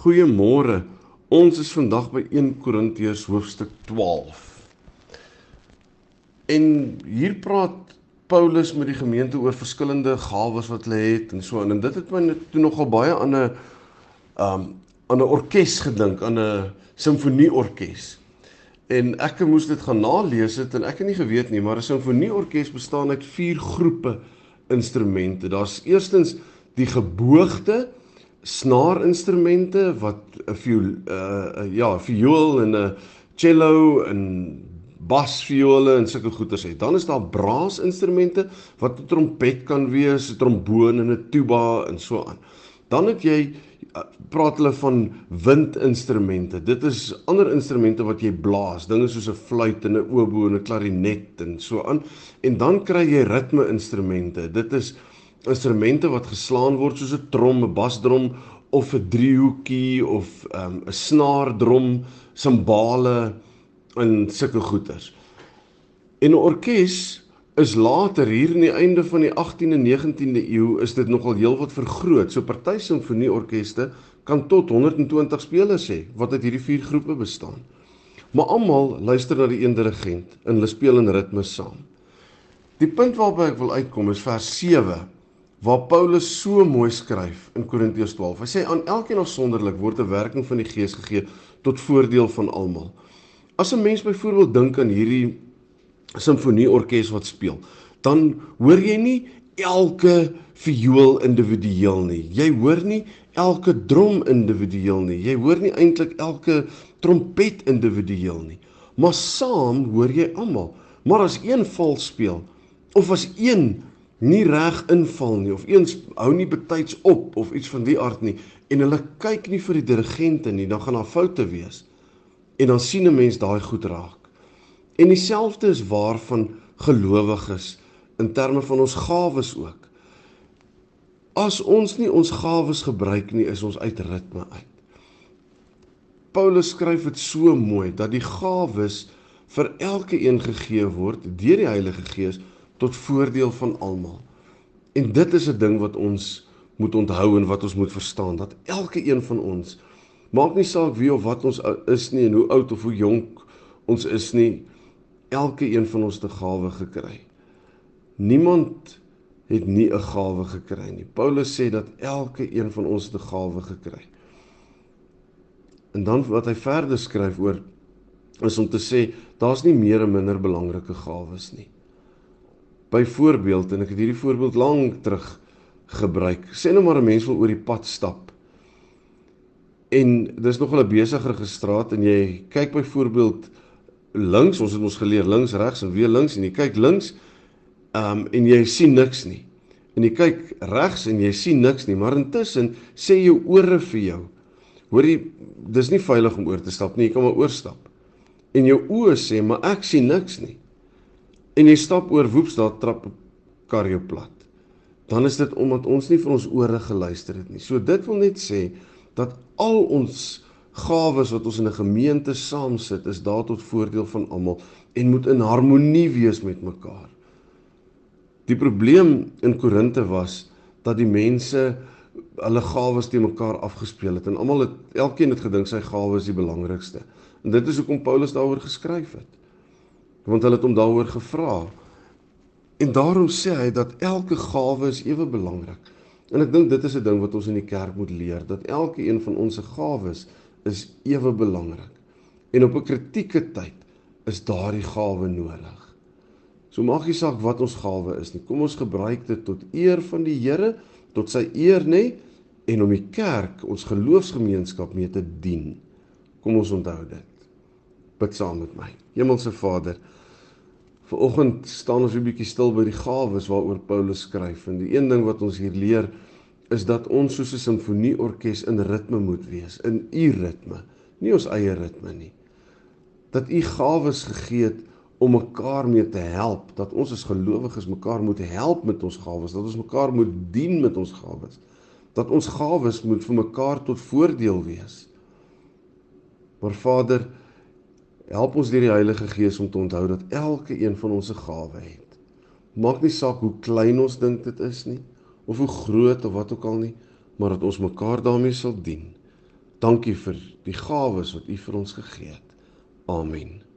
Goeiemôre. Ons is vandag by 1 Korintiërs hoofstuk 12. En hier praat Paulus met die gemeente oor verskillende gawes wat hulle het en so aan. En dit het my toe nogal baie aan 'n um aan 'n orkes gedink, aan 'n simfonieorkes. En ek moes dit gaan nalees het en ek het nie geweet nie, maar 'n simfonieorkes bestaan uit vier groepe instrumente. Daar's eerstens die geboogde snaarinstrumente wat 'n viool uh ja, viool en 'n cello en basviole en sulke goeters het. Dan is daar braasinstrumente wat 'n trompet kan wees, 'n tromboon en 'n tuba en so aan. Dan het jy praat hulle van windinstrumente. Dit is ander instrumente wat jy blaas, dinge soos 'n fluit en 'n oboe en 'n klarinet en so aan. En dan kry jy ritme-instrumente. Dit is instrumente wat geslaan word soos 'n trom, 'n basdrom of 'n driehoekie of ehm, 'n um, snaardrom, simbale en sulke goeters. En 'n orkes is later hier in die einde van die 18de en 19de eeu is dit nogal heelwat vergroot. So party simfonieorkeste kan tot 120 spelers hê wat uit hierdie vier groepe bestaan. Maar almal luister na die een dirigent en hulle speel in ritme saam. Die punt waarby ek wil uitkom is vers 7 waar Paulus so mooi skryf in Korintiërs 12. Hy sê aan elkeen afsonderlik word 'n werking van die Gees gegee tot voordeel van almal. As 'n mens byvoorbeeld dink aan hierdie simfonieorkes wat speel, dan hoor jy nie elke viool individueel nie. Jy hoor nie elke drom individueel nie. Jy hoor nie eintlik elke trompet individueel nie. Maar saam hoor jy almal. Maar as een vals speel of as een nie reg inval nie of eens hou nie betyds op of iets van die aard nie en hulle kyk nie vir die dirigente nie, dan gaan daar foute wees. En dan sien 'n mens daai goed raak. En dieselfde is waar van gelowiges in terme van ons gawes ook. As ons nie ons gawes gebruik nie, is ons uit ritme uit. Paulus skryf dit so mooi dat die gawes vir elke een gegee word deur die Heilige Gees tot voordeel van almal. En dit is 'n ding wat ons moet onthou en wat ons moet verstaan dat elke een van ons maak nie saak wie of wat ons is nie en hoe oud of hoe jonk ons is nie, elke een van ons 'n gawe gekry. Niemand het nie 'n gawe gekry nie. Paulus sê dat elke een van ons 'n gawe gekry. En dan wat hy verder skryf oor is om te sê daar's nie meer en minder belangrike gawes nie. Byvoorbeeld en ek het hierdie voorbeeld lank terug gebruik. Sê nou maar 'n mens wil oor die pad stap. En dis nog 'n besiger gestraat en jy kyk byvoorbeeld links, ons het ons geleer links, regs en weer links en jy kyk links um en jy sien niks nie. En jy kyk regs en jy sien niks nie, maar intussen sê jou ore vir jou. Hoor jy, dis nie veilig om oor te stap nie, jy kan maar oorstap. En jou oë sê, maar ek sien niks nie en jy stap oor woeps daar trap kar jou plat. Dan is dit omdat ons nie vir ons ore geluister het nie. So dit wil net sê dat al ons gawes wat ons in 'n gemeente saam sit, is daar tot voordeel van almal en moet in harmonie wees met mekaar. Die probleem in Korinte was dat die mense hulle gawes te mekaar afgespeel het en almal het elkeen het gedink sy gawes is die belangrikste. En dit is hoekom Paulus daaroor geskryf het want hulle het hom daaroor gevra. En daarom sê hy dat elke gawe is ewe belangrik. En ek dink dit is 'n ding wat ons in die kerk moet leer, dat elke een van ons se gawes is ewe belangrik. En op 'n kritieke tyd is daardie gawe nodig. So maak nie saak wat ons gawe is nie. Kom ons gebruik dit tot eer van die Here, tot sy eer nê en om die kerk, ons geloofsgemeenskap mee te dien. Kom ons onthou dit. Bid saam met my. Hemelse Vader, Vanoggend staan ons 'n bietjie stil by die gawes waaroor Paulus skryf en die een ding wat ons hier leer is dat ons soos 'n simfonieorkes in ritme moet wees, in u ritme, nie ons eie ritme nie. Dat u gawes gegee het om mekaar mee te help, dat ons as gelowiges mekaar moet help met ons gawes, dat ons mekaar moet dien met ons gawes. Dat ons gawes moet vir mekaar tot voordeel wees. Maar Vader, help ons deur die Heilige Gees om te onthou dat elke een van ons 'n gawe het. Maak nie saak hoe klein ons dink dit is nie of hoe groot of wat ook al nie, maar dat ons mekaar daarmee sal dien. Dankie vir die gawes wat U vir ons gegee het. Amen.